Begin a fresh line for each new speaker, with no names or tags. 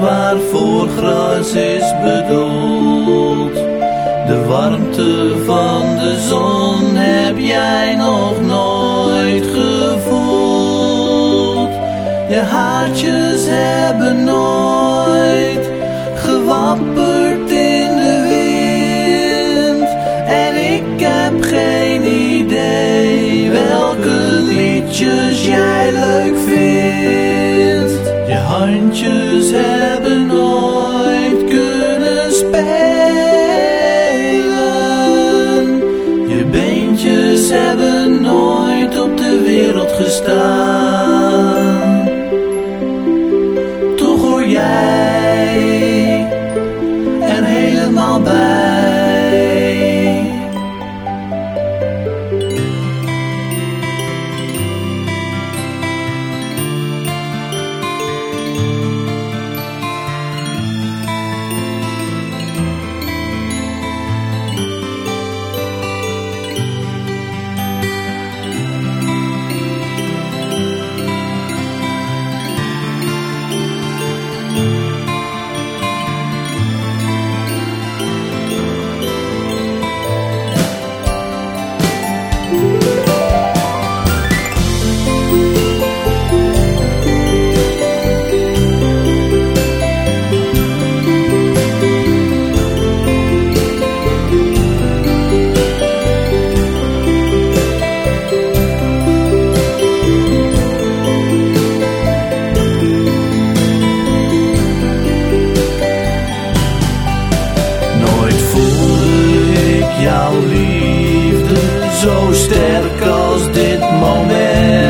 waarvoor gras is bedoeld. De warmte van de zon haartjes hebben nooit gewapperd in de wind. En ik heb geen idee welke liedjes jij leuk vindt. Je handjes hebben nooit kunnen spelen. Je beentjes hebben nooit op de wereld gestaan. jouw liefde zo sterk als dit moment.